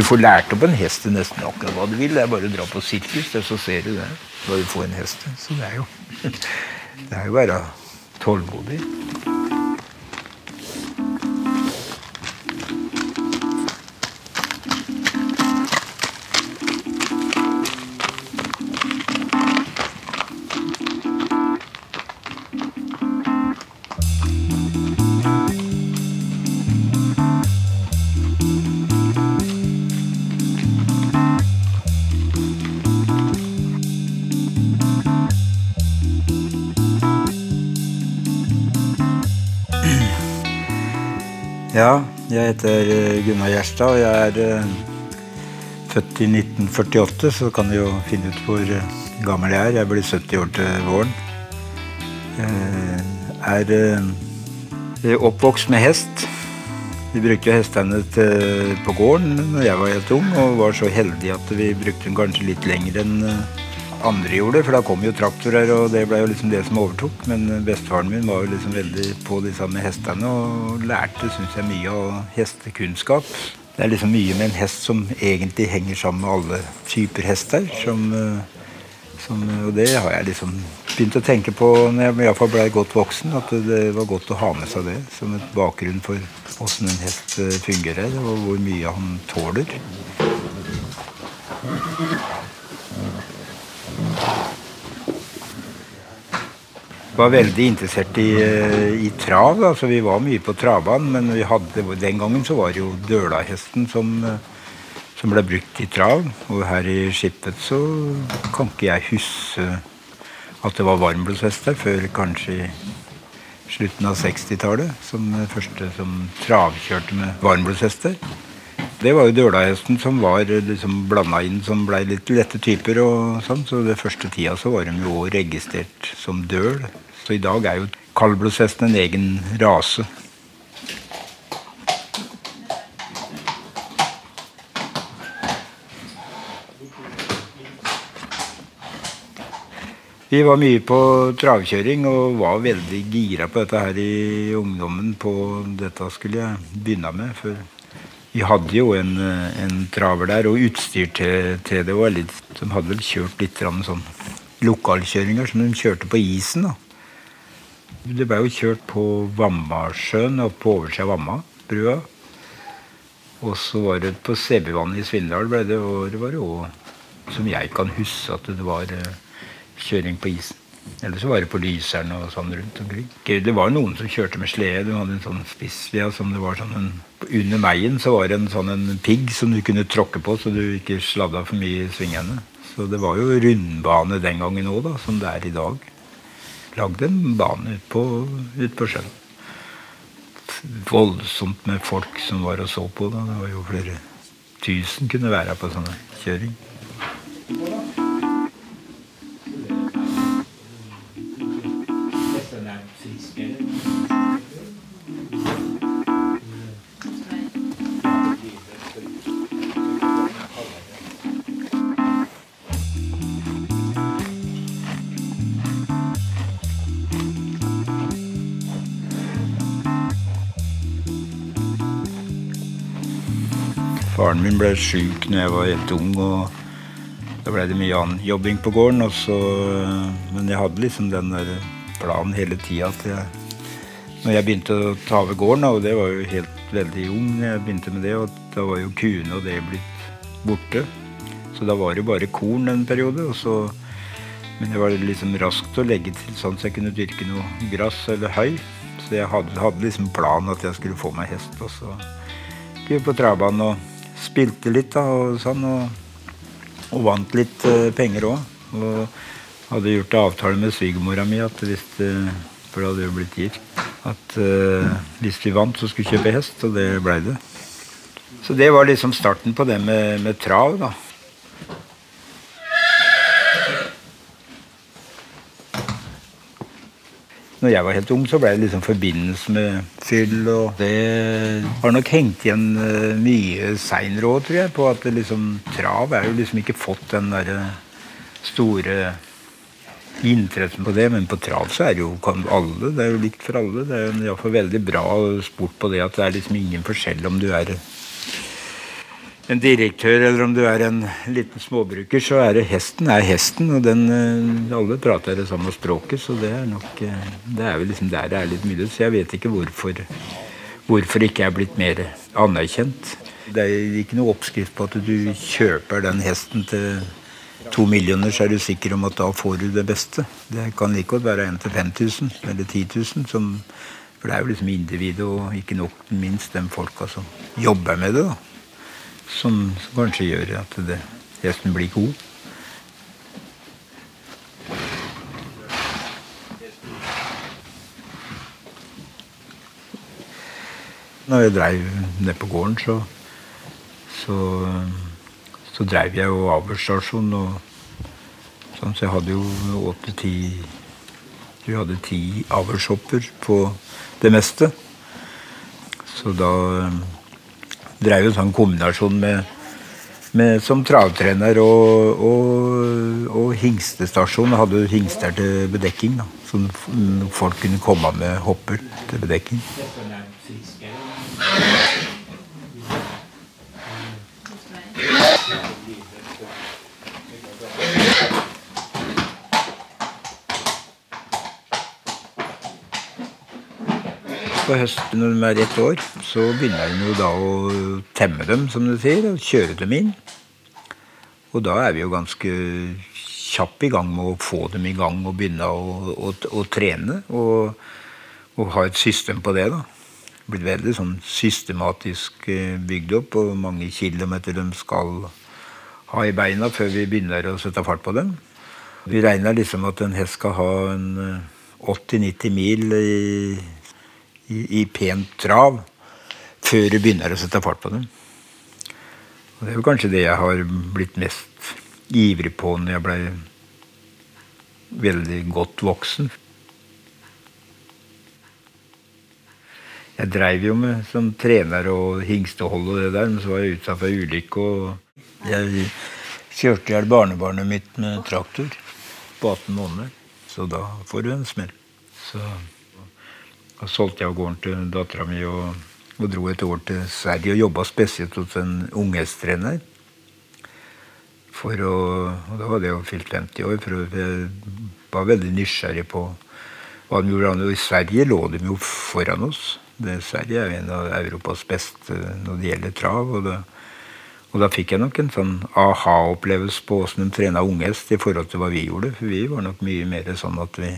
Du får lært opp en hest til nesten akkurat hva du vil. Det er bare å dra på sirkus, så ser du det. når du får en hest. Så det er jo Det er jo bare tålmodig. Ja, jeg heter eh, Gunnar Gjerstad, og jeg er eh, født i 1948, så kan du jo finne ut hvor eh, gammel jeg er. Jeg blir 70 år til våren. Jeg er oppvokst med hest. Vi brukte hestene på gården når jeg var helt ung, og var så heldige at vi brukte den kanskje litt lenger enn andre gjorde, for da kom jo traktorer, og det ble jo liksom det som overtok. Men bestefaren min var jo liksom veldig på de samme hestene og lærte, syns jeg, mye av hestekunnskap. Det er liksom mye med en hest som egentlig henger sammen med alle typer hester. Som, som, og det har jeg liksom begynt å tenke på når jeg iallfall ble godt voksen, at det var godt å ha med seg det som et bakgrunn for åssen en hest fungerer, og hvor mye han tåler. Var veldig interessert i, i trav. altså Vi var mye på travbanen, men hadde, den gangen så var det jo Dølahesten som, som ble brukt i trav. Og her i Skipet så kan ikke jeg huske at det var varmblodshester før kanskje slutten av 60-tallet. Som første som travkjørte med varmblodshester. Det var jo Dølahesten som var liksom blanda inn, som blei litt lette typer. og sånn, Så det første tida så var de jo registrert som døl. Så i dag er jo kaldblodshesten en egen rase. Vi var mye på travkjøring og var veldig gira på dette her i ungdommen. på Dette skulle jeg begynne med. for vi hadde jo en, en traver der, og utstyr til, til det var litt De hadde vel kjørt litt sånn lokalkjøringer som de kjørte på isen. da. Det ble jo kjørt på Vammasjøen og på oversida av Vamma, brua. Og så var det på Sebyvannet i Svindal ble det, og det var jo som jeg kan huske at det var kjøring på isen. Eller så var det på Lyseren og sånn rundt omkring. Det var noen som kjørte med slede. Du hadde en sånn spissvia som det var sånn en, Under meien så var det en sånn en pigg som du kunne tråkke på så du ikke sladda for mye i svingene. Så det var jo rundbane den gangen òg, som det er i dag. Lagde en bane ut på, ut på sjøen. Voldsomt med folk som var og så på. Da. Det var jo flere tusen kunne være på sånne kjøring. Min ble sjuk når jeg var helt ung, og da ble det mye annen jobbing på gården. Så, men jeg hadde liksom den der planen hele tida at jeg Når jeg begynte å ta over gården, og det var jo helt veldig ung jeg begynte med det, og da var jo kuene og det blitt borte. Så da var det jo bare korn en periode. og så men det var liksom raskt å legge til sånn så jeg kunne dyrke noe gress eller høy. Så jeg hadde, hadde liksom planen at jeg skulle få meg hest. Og så gikk vi på travbanen og spilte litt da, og sånn. Og, og vant litt uh, penger òg. Og hadde gjort avtale med svigermora mi at hvis det, for da hadde jo blitt gift, at uh, hvis vi vant, så skulle vi kjøpe hest. Og det blei det. Så det var liksom starten på det med, med trav, da. Når jeg var helt ung, så ble det liksom forbindelse med fyll. Og det har nok hengt igjen uh, mye seinere òg, tror jeg, på at det liksom, trav er jo liksom ikke fått den derre store interessen på det. Men på trav så er det jo alle. Det er jo likt for alle. Det er jo iallfall veldig bra sport på det at det er liksom ingen forskjell om du er en direktør eller om du er en liten småbruker, så er det hesten er hesten. Og den, eh, alle prater det samme språket, så det er nok eh, Det er vel liksom der det er litt mye. Så jeg vet ikke hvorfor, hvorfor ikke jeg er blitt mer anerkjent. Det er ikke noe oppskrift på at du kjøper den hesten til to millioner, så er du sikker om at da får du det beste. Det kan like godt være en til 5000 eller 10 000. Som, for det er jo liksom individet, og ikke nok minst de folka som jobber med det. da som kanskje gjør at det, hesten blir god. Når jeg dreiv ned på gården, så, så, så dreiv jeg jo avlsstasjon. Sånn, så jeg hadde jo åtte-ti Vi hadde ti avlshopper på det meste. Så da drev en sånn kombinasjon med, med som travtrener og, og, og hingstestasjon. Hadde hingster til bedekking. Da, så folk kunne komme med hopper til bedekking. På høsten når de er ett år, så begynner en da å temme dem, som du sier, og kjøre dem inn. Og da er vi jo ganske kjapt i gang med å få dem i gang og begynne å, å, å trene. Og, og, ha et system på det. da. Blitt veldig sånn systematisk eh, bygd opp, og mange kilometer de skal ha i beina før vi begynner å sette fart på dem. Vi regner liksom at en hest skal ha en 80-90 eh, mil i i, i pent trav før du begynner å sette fart på dem. Og det er jo kanskje det jeg har blitt mest ivrig på når jeg blei veldig godt voksen. Jeg dreiv jo med som trener og hingstehold og det der, men så var jeg utsatt for ulykke. Og jeg kjørte i hjel barnebarnet mitt med traktor på 18 måneder. Så da får du en smell. Så da solgte jeg gården til dattera mi og, og, dro et år til Sverige og jobba spesielt hos en unghesttrener. Og da hadde jeg jo fylt 50 år, for jeg var veldig nysgjerrig på hva de gjorde. Og I Sverige lå de jo foran oss. Det, Sverige er jo en av Europas beste når det gjelder trav. og da, og da fikk jeg nok en sånn aha-opplevelse på åssen de trena unghest i forhold til hva vi gjorde. For vi var nok mye mer sånn at vi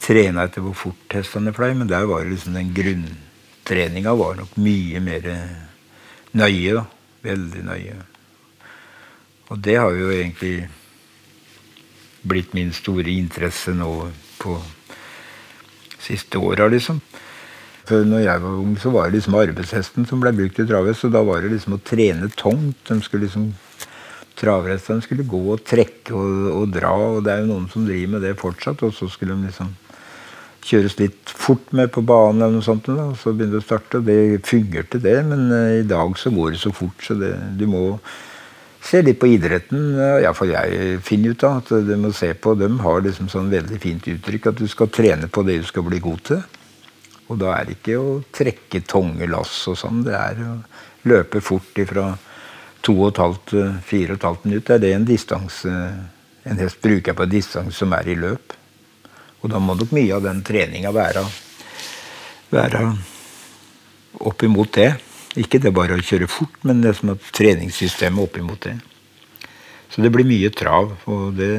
trena etter hvor fort hestene fløy, men der var det liksom den grunntreninga var nok mye mer nøye. da, Veldig nøye. Og det har jo egentlig blitt min store interesse nå på siste åra, liksom. For når jeg var ung, så var det liksom arbeidshesten som ble brukt i travhest. Og da var det liksom å trene tungt. De skulle liksom Travhestene skulle gå og trekke og, og, dra, og det er jo noen som driver med det fortsatt. Og så skulle de liksom kjøres litt fort med på banen, eller noe sånt, og så begynner det å starte. Det fungerte, det, men uh, i dag så går det så fort, så det, du må se litt på idretten. Iallfall jeg finner ut av at du må se på dem har liksom sånn veldig fint uttrykk at du skal trene på det du skal bli god til. Og da er det ikke å trekke tunge lass og sånn, det er å løpe fort ifra 2,5-4,5 minutter. Det er det en distanse en hest bruker på distanse som er i løp. Og da må nok mye av den treninga være, være opp imot det. Ikke det bare å kjøre fort, men det som er treningssystemet opp imot det. Så det blir mye trav. Og det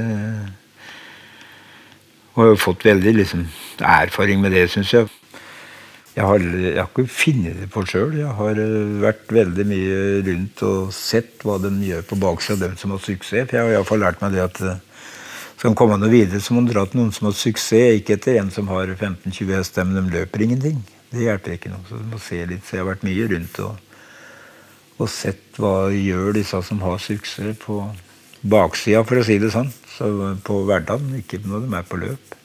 og jeg har fått veldig liksom, erfaring med det, syns jeg. Jeg har, jeg har, ikke funnet det på sjøl. Jeg har eh, vært veldig mye rundt og sett hva de gjør på baksida dem som har suksess. For jeg har iallfall lært meg det at eh, man komme noe videre, så må man dra til noen som har suksess, ikke etter en som har 15-20 hester, men de løper ingenting. Det hjelper ikke noe. Så du må se litt. Så jeg har vært mye rundt og, og sett hva gjør disse som har suksess på baksida, for å si det sånn. Så på hverdagen, ikke når de er på løp.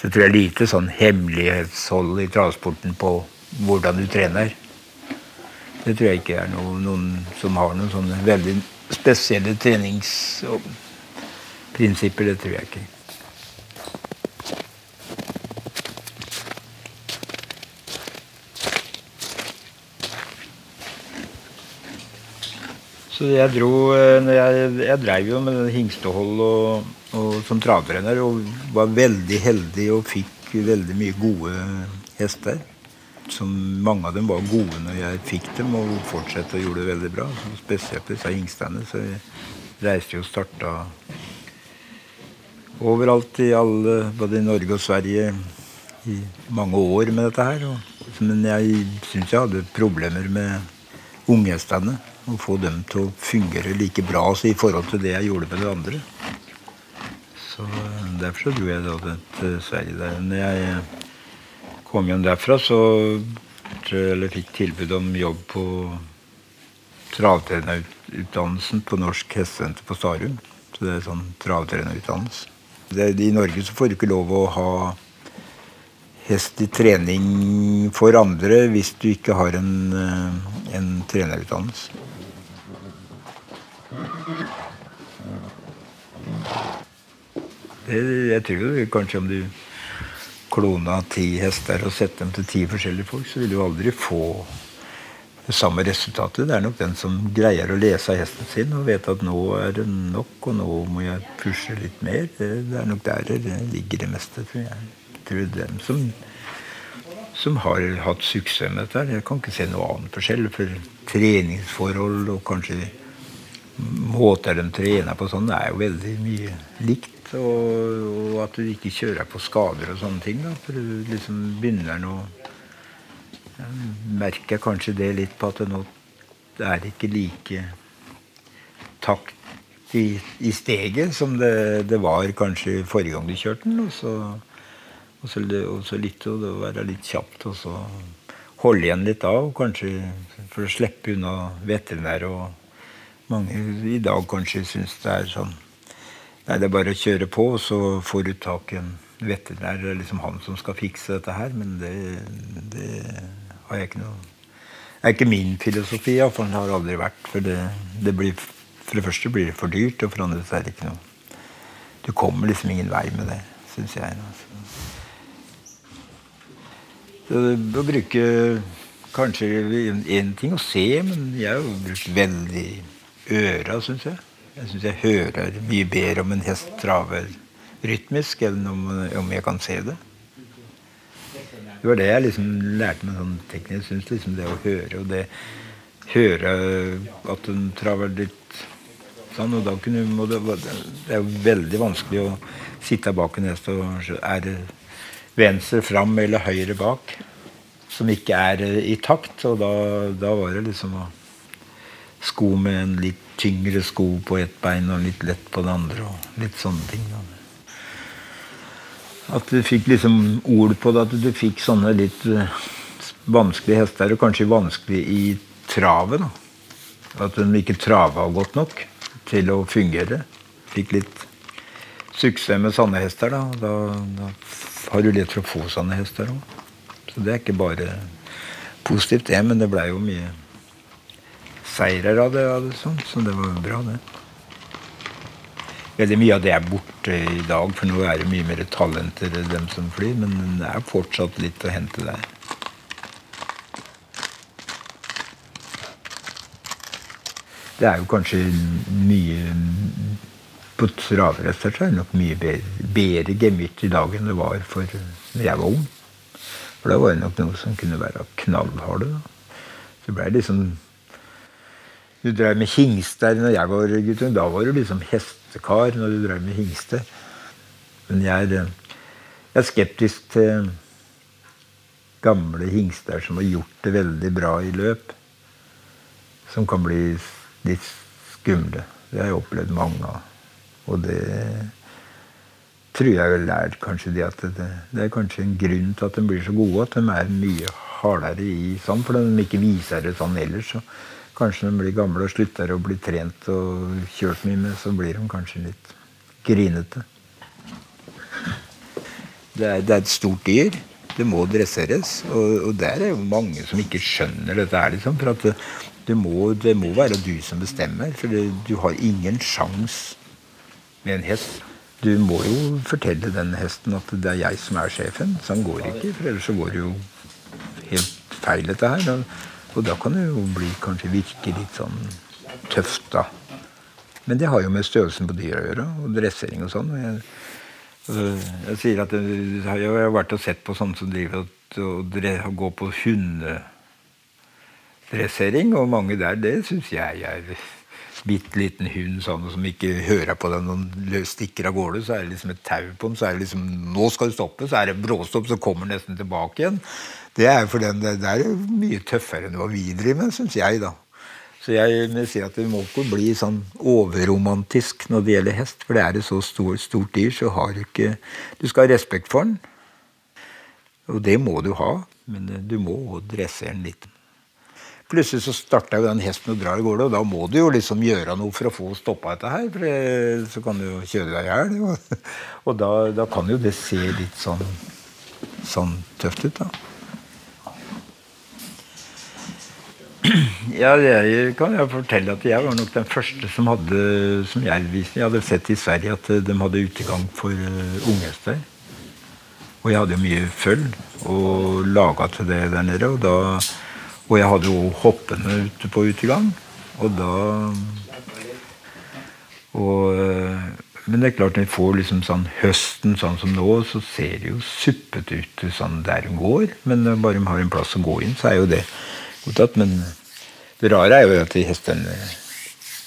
Så jeg tror jeg lite sånn hemmelighetshold i travsporten på hvordan du trener. Det tror jeg ikke er noe, noen som har noen sånne veldig spesielle trenings prinsipper, det tror jeg ikke. Så jeg dro eh, Jeg, jeg dreiv jo med hingstehold og, og som travtrener og var veldig heldig og fikk veldig mye gode hester. Som mange av dem var gode når jeg fikk dem, og fortsatte å gjøre det veldig bra. Så spesielt disse hingstene. Så jeg reiste jo og starta overalt i alle, både i Norge og Sverige, i mange år med dette her. men jeg syns jeg hadde problemer med unghestene å få dem til å fungere like bra i forhold til det jeg gjorde med det andre. Så Derfor så dro jeg da til Sverige. der. Når jeg kom hjem derfra, så eller fikk tilbud om jobb på travtrenerutdannelsen på Norsk hestesenter på Starum. Så det er sånn travtrenerutdannelse. I Norge så får du ikke lov å ha hest i trening for andre hvis du ikke har en, eh, en trenerutdannelse. Det, jeg tror kanskje om du klona ti hester og sette dem til ti forskjellige folk, så vil du aldri få det samme resultatet. Det er nok den som greier å lese hesten sin og vet at nå er det nok, og nå må jeg pushe litt mer. Det, er nok der det ligger det meste, tror jeg. tror dem som, som har hatt suksess med dette. Jeg kan ikke se noe annen forskjell. For treningsforhold og kanskje måter de trener på sånn, er jo veldig mye likt. Og, og, at du ikke kjører på skader og sånne ting. Da, for liksom begynner nå Merker kanskje det litt på at det nå er ikke like takt i, i steget som det, det, var kanskje forrige gang du kjørte den. Og så, og så, og så litt å være litt kjapt og så holde igjen litt av, kanskje for å slippe unna veterinær og mange i dag kanskje syns det er sånn Nei, det er bare å kjøre på, og så får du tak i en veterinær. Det er liksom han som skal fikse dette her, men det, det har jeg ikke noe Det er ikke min filosofi, for den har aldri vært. For det, det blir, for det første blir det for dyrt, og for andre så er det ikke noe Du kommer liksom ingen vei med det, syns jeg. Altså. Så å bruke kanskje én ting å se, men jeg har jo brukt veldig øra, syns jeg. Jeg syns jeg hører mye bedre om en hest traver rytmisk enn om, om, jeg kan se det. Det var det jeg liksom lærte meg sånn teknisk. Syns liksom det å høre og det høre at den traver litt sånn, og da kunne det, det er jo veldig vanskelig å sitte bak en hest og Er det venstre fram eller høyre bak som ikke er i takt? Og da, da var det liksom å sko med en litt tyngre sko på ett bein og litt lett på det andre. og litt sånne ting. At du fikk liksom ord på det, at du fikk sånne litt uh, vanskelige hester, og kanskje vanskelig i travet. At hun ikke trava godt nok til å fungere. Fikk litt suksess med sanne hester. Da, da, da har du lett for å få sanne hester òg. Så det er ikke bare positivt, det, men det blei jo mye seirer av det. Sånn, så det var jo bra, det. Veldig mye av det er borte i dag, for nå er det mye mer talenter dem som flyr. Men det er fortsatt litt å hente der. Det er jo kanskje mye På traverhester så er det nok mye bedre, bedre gemytt i dag enn det var for da jeg var ung. For da var det nok noe som kunne være knallharde. Så ble det liksom du drev med hingster når jeg var guttung. Da var du liksom hestekar når du drev med hingster. Men jeg, jeg, er skeptisk til gamle hingster som har gjort det veldig bra i løp. Som kan bli litt skumle. Det har jeg opplevd mange av. Og det tror jeg vel er kanskje det at det, det, er kanskje en grunn til at de blir så gode. At de er mye hardere i sånn, for de ikke viser det sånn ellers. Så Kanskje når de blir gamle og slutter å bli trent og kjørt mye med, så blir de kanskje litt grinete. Det er, det er et stort dyr. Det må dresseres. Og, og der er jo mange som ikke skjønner dette. her, liksom, For at det, det, må, det, må, være du som bestemmer. For det, du har ingen sjans med en hest. Du må jo fortelle den hesten at det er jeg som er sjefen. Sånn går det ikke. For ellers så går det jo helt feil, dette her. Og da kan det jo bli kanskje virke litt sånn tøft, da. Men det har jo med størrelsen på dyr å gjøre, og dressering og sånn. Jeg, jeg, sier at jeg, jeg har vært og sett på sånne som driver og, og går på hundedressering, og mange der, det syns jeg er bitte liten hund sånn, som ikke hører på den og stikker av gårde. Så er det liksom et tau på den. Så er det liksom Nå skal du stoppe. Så er det bråstopp, så kommer den nesten tilbake igjen. Det er for den, det er mye tøffere enn hva vi driver med, syns jeg, da. Så jeg vil si at det må ikke bli sånn overromantisk når det gjelder hest. For det er et så stort, stort dyr, så har du ikke Du skal ha respekt for den. Og det må du ha, men du må dresse den litt. Plutselig så starta jo den hesten å dra i gårde, og da må du jo liksom gjøre noe for å få stoppa dette her. For så kan du jo kjøre deg i hjel. Og da, da, kan jo det se litt sånn, sånn tøft ut, da. Ja, jeg kan jeg fortelle at jeg var nok den første som hadde som jeg, jeg hadde sett i Sverige at de hadde utegang for uh, unghester. Og jeg hadde jo mye føll og laga til det der nede. Og, da, og jeg hadde jo hoppende ute på utegang. Og da og, uh, Men det er klart når vi får liksom sånn høsten sånn som nå, så ser det jo suppete ut sånn der hun går. Men bare de har en plass å gå inn, så er jo det godtatt. Men det rare er jo at hestene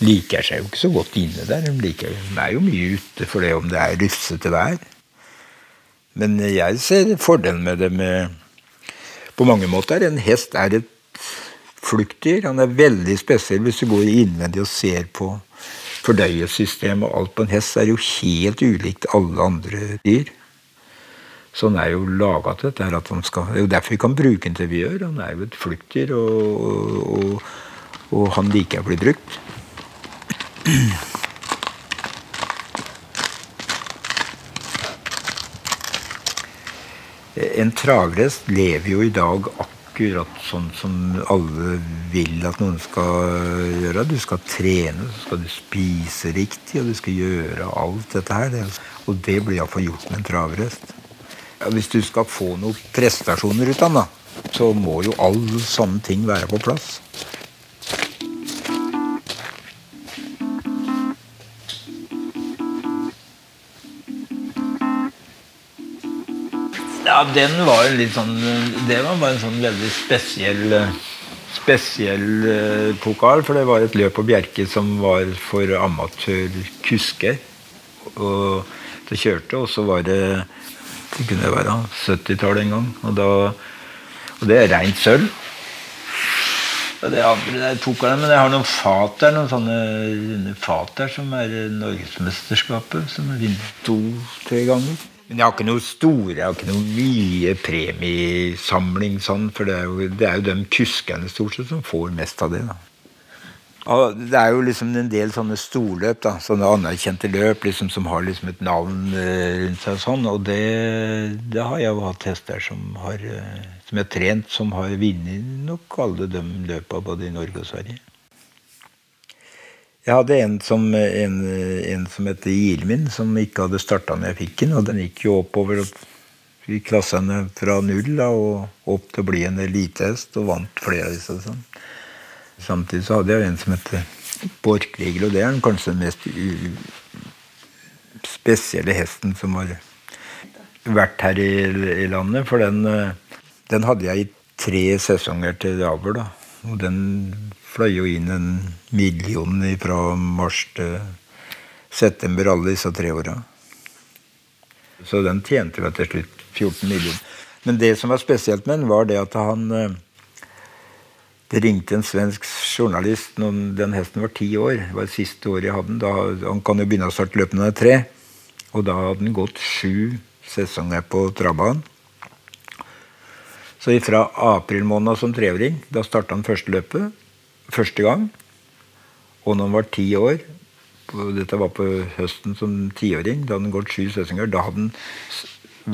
liker seg jo ikke så godt inne der. De, liker, de er jo mye ute for det om det er rufsete vær. Men jeg ser fordelen med det med På mange måter. En hest er et fluktdyr. Han er veldig spesiell hvis du går innvendig og ser på fordøyelsessystemet og alt på en hest. er jo helt ulikt alle andre dyr. Så han er jo laga til dette. han Det er jo derfor vi kan bruke den til vi gjør. Han er jo et fluktdyr, og, og, og han liker å bli brukt. En travhest lever jo i dag akkurat sånn som alle vil at noen skal gjøre. Du skal trene, så skal du spise riktig, og du skal gjøre alt dette her. Og det blir iallfall gjort med en travhest. Hvis du skal få noen prestasjoner ut av den, så må jo alle sånne ting være på plass. Ja, den var litt sånn Det var bare en sånn veldig spesiell spesiell eh, pokal. For det var et løp på Bjerke som var for amatørkusker. Og det kjørte, og så var det det kunne være 70-tallet en gang. Og, da, og det er rent sølv. Og det andre der tok jeg, Men jeg har noen fat der, noen sånne runde fat der som er Norgesmesterskapet. Som er vunnet to-tre ganger. Men jeg har ikke noe store, jeg har ikke noe mye premiesamling sånn. For det er jo, det er jo de kuskene stort sett som får mest av det. da. Og det er jo liksom en del sånne storløp, da, sånne anerkjente løp liksom, som har liksom et navn eh, rundt seg. og sånn, Og det, det, har jeg jo hatt hester som har eh, som jeg har trent, som har vunnet nok alle de løpa både i Norge og Sverige. Jeg hadde en som, en, en som het Gilmin, som ikke hadde starta når jeg fikk den. Og den gikk jo oppover i klassene fra null da, og opp til å bli en elitehest, og vant flere av disse. Sånn. Samtidig så hadde jeg en som het Borkligel, og det er kanskje den mest spesielle hesten som har vært her i, i landet. For den, den, hadde jeg i tre sesonger til avl. Og den fløy jo inn en million fra mars til september alle disse tre åra. Så den tjente jo til slutt 14 millioner. Men det som var spesielt med den, var det at han det ringte en svensk journalist når den hesten var ti år. Det var det siste året jeg hadde den. Da, han kan jo begynne å starte løpet når han er tre. Og da hadde den gått sju sesonger på travbanen. Så fra april måned som treåring, da starta han første løpet. Første gang. Og når han var ti år, dette var på høsten som tiåring, da hadde han gått sju sesonger, da hadde han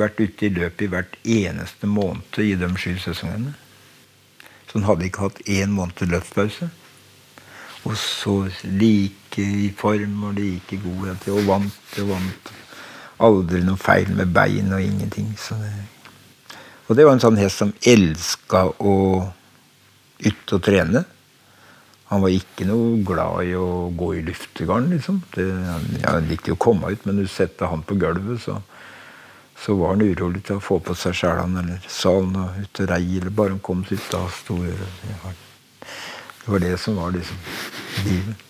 vært ute i løpet i hvert eneste måned i de sju sesongene. Så han hadde ikke hatt én måned løftpause. Og så like i form og like god og vant og vant. Aldri noe feil med bein og ingenting. så Det, og det var en sånn hest som elska å ytte og trene. Han var ikke noe glad i å gå i luftegarden, liksom. Det, han likte jo å komme ut, men du setter han på gulvet, så, så var han urolig til å få på seg sjælene eller salen og ut og rei, eller bare han kom seg ut. av store ja, Det var det som var liksom livet.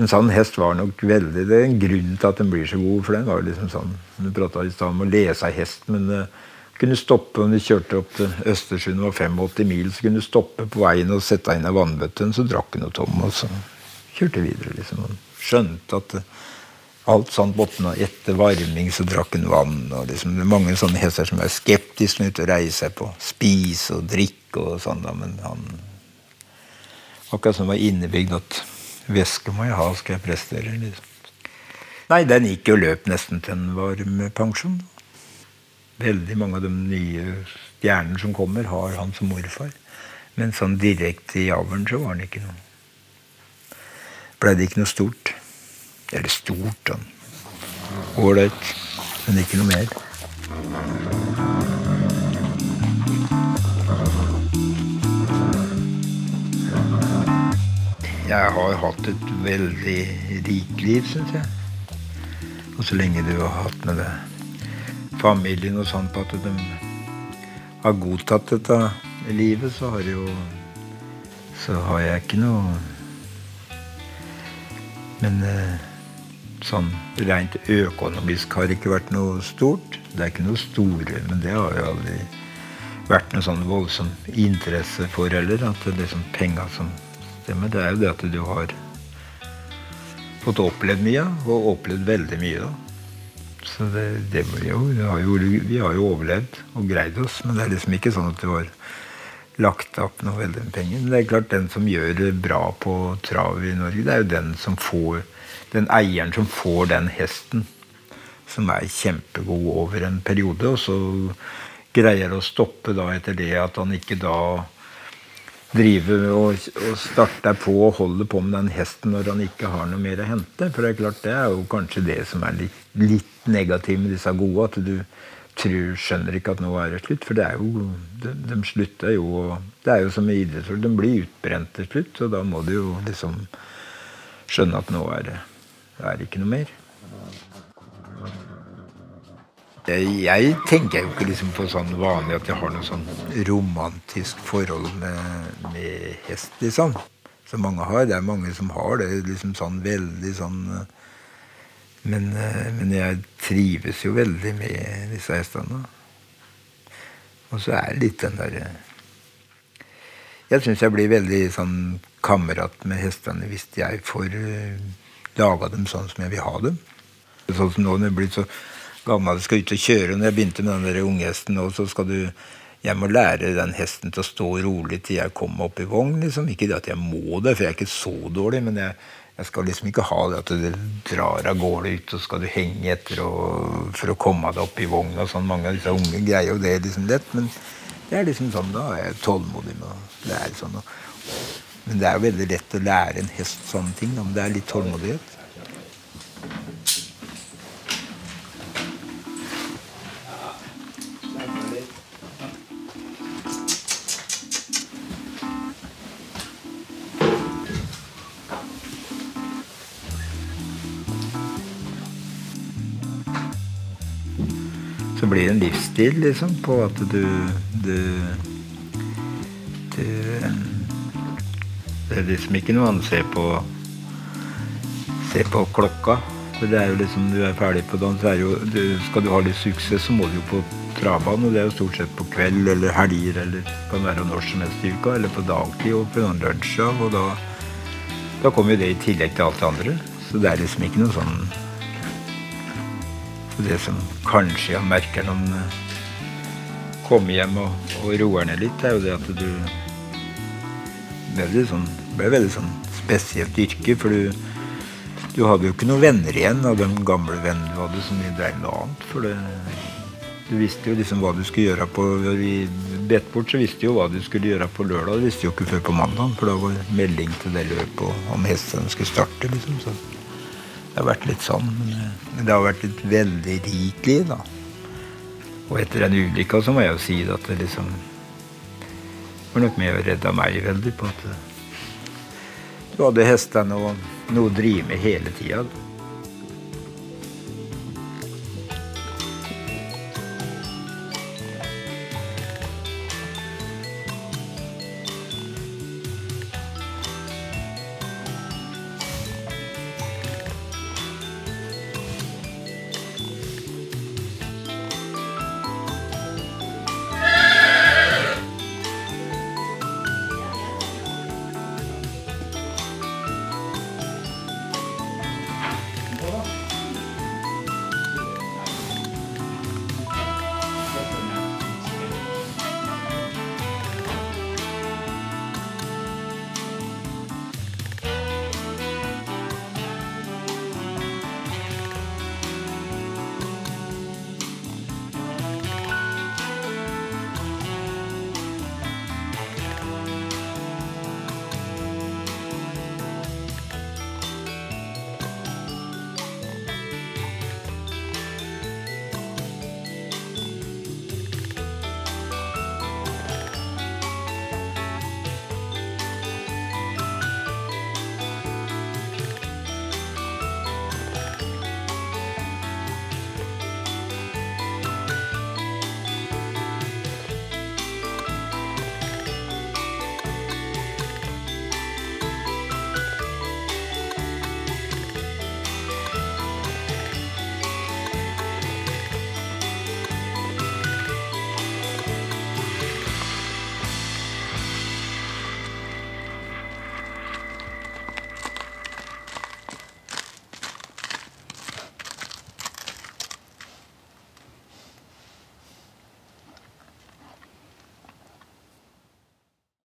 En sånn hest var nok veldig Det er en grunn til at den blir så god, for den var jo liksom sånn Du prata i stad om å lese ei hest, men kunne stoppe om de kjørte opp til Østersund det var 85 mil, så kunne du stoppe på veien og sette deg inn i vannbøtten. så drakk hun noe tom, og så kjørte videre. liksom. Og skjønte at alt sånt måtte etter varming så drakk hun vann. og liksom, Det er mange sånne hester som er skeptiske når de reiser seg på spise og drikke og sånn, men han Akkurat som var innebygd at væske må jeg ha, skal jeg prestere. liksom. Nei, den gikk jo løp nesten til en varm pensjon. Veldig mange av de nye stjernene som kommer, har han som morfar. Men sånn direkte i avlen så var han ikke noe Blei det ikke noe stort. Eller stort, sånn. Ålreit. Men ikke noe mer. Jeg har hatt et veldig rikt liv, syns jeg. Og så lenge du har hatt med det familien og sånn på at de har godtatt dette livet, så har jo Så har jeg ikke noe Men eh, sånn rent økonomisk har det ikke vært noe stort. Det er ikke noe store, men det har jo aldri vært noe sånn voldsom interesse for heller. At det er liksom penga som stemmer. Det er jo det at du har fått opplevd mye, og opplevd veldig mye. da. Så det, det jo, har jo, vi har jo overlevd og greid oss. Men det er liksom ikke sånn at det var lagt opp noe veldig med penger. Men det er klart den som gjør det bra på trav i Norge, det er jo den som får den eieren som får den hesten, som er kjempegod over en periode, og så greier å stoppe da etter det at han ikke da drive og, og starte på og holde på med den hesten når han ikke har noe mer å hente. For det er klart, det er jo kanskje det som er litt, litt negativt med disse gode. At du tror, skjønner ikke at nå er det slutt. For det er jo, de, de slutter jo Det er jo som i idrettsfolk, De blir utbrent til slutt. Og da må du jo liksom skjønne at nå er det, er ikke noe mer. Jeg tenker jo ikke liksom på sånn vanlig at jeg har noe sånn romantisk forhold med, med, hest, liksom. Som mange har. Det er mange som har det liksom sånn veldig sånn men, men jeg trives jo veldig med disse hestene. Og så er det litt den derre Jeg syns jeg blir veldig sånn kamerat med hestene hvis jeg får laga dem sånn som jeg vil ha dem. Sånn som nå det blir så gammel skal ut og kjøre. Når jeg begynte med den der unghesten, og så skal du jeg må lære den hesten til å stå rolig til jeg kommer opp i vogn. liksom. Ikke det at jeg må det, for jeg er ikke så dårlig, men jeg, jeg skal liksom ikke ha det at du drar av gårde ut, og skal du henge etter og, for å komme deg opp i vogn og sånn. Mange av disse unge greier jo det liksom lett, men det er liksom sånn, da er jeg tålmodig med å lære sånn. Men det er jo veldig lett å lære en hest sånne ting, men det er litt tålmodighet. Blir en livsstil, liksom, på at du, du, du Det er liksom ikke noe annet å se på Se på klokka. For det er jo liksom, Du er ferdig på dagen, så er jo, skal du ha litt suksess, så må du jo på travbanen. Og det er jo stort sett på kveld eller helger eller kan være når som helst i uka. Eller på dagtid og på noen lunsjer. Og da, da kommer jo det i tillegg til alt det andre. Så det er liksom ikke noe sånn det som kanskje jeg merker når man eh, kommer hjem og, og roer ned litt, er jo det at du veldig sånn, ble veldig sånn spesielt yrke. For du, du hadde jo ikke noen venner igjen av de gamle vennene du hadde som drev noe annet. For det, du visste jo liksom hva du skulle gjøre på I Betbort så visste jo hva du skulle gjøre på lørdag. Du visste jo ikke før på mandag, for da var melding til det løpet om hesten skulle starte. liksom, så det har vært litt sånn. Men det har vært et veldig rikt liv, da. Og etter den ulykka så må jeg jo si at det liksom var nok med å redde meg veldig på at du hadde hestene og noe å drive med hele tida.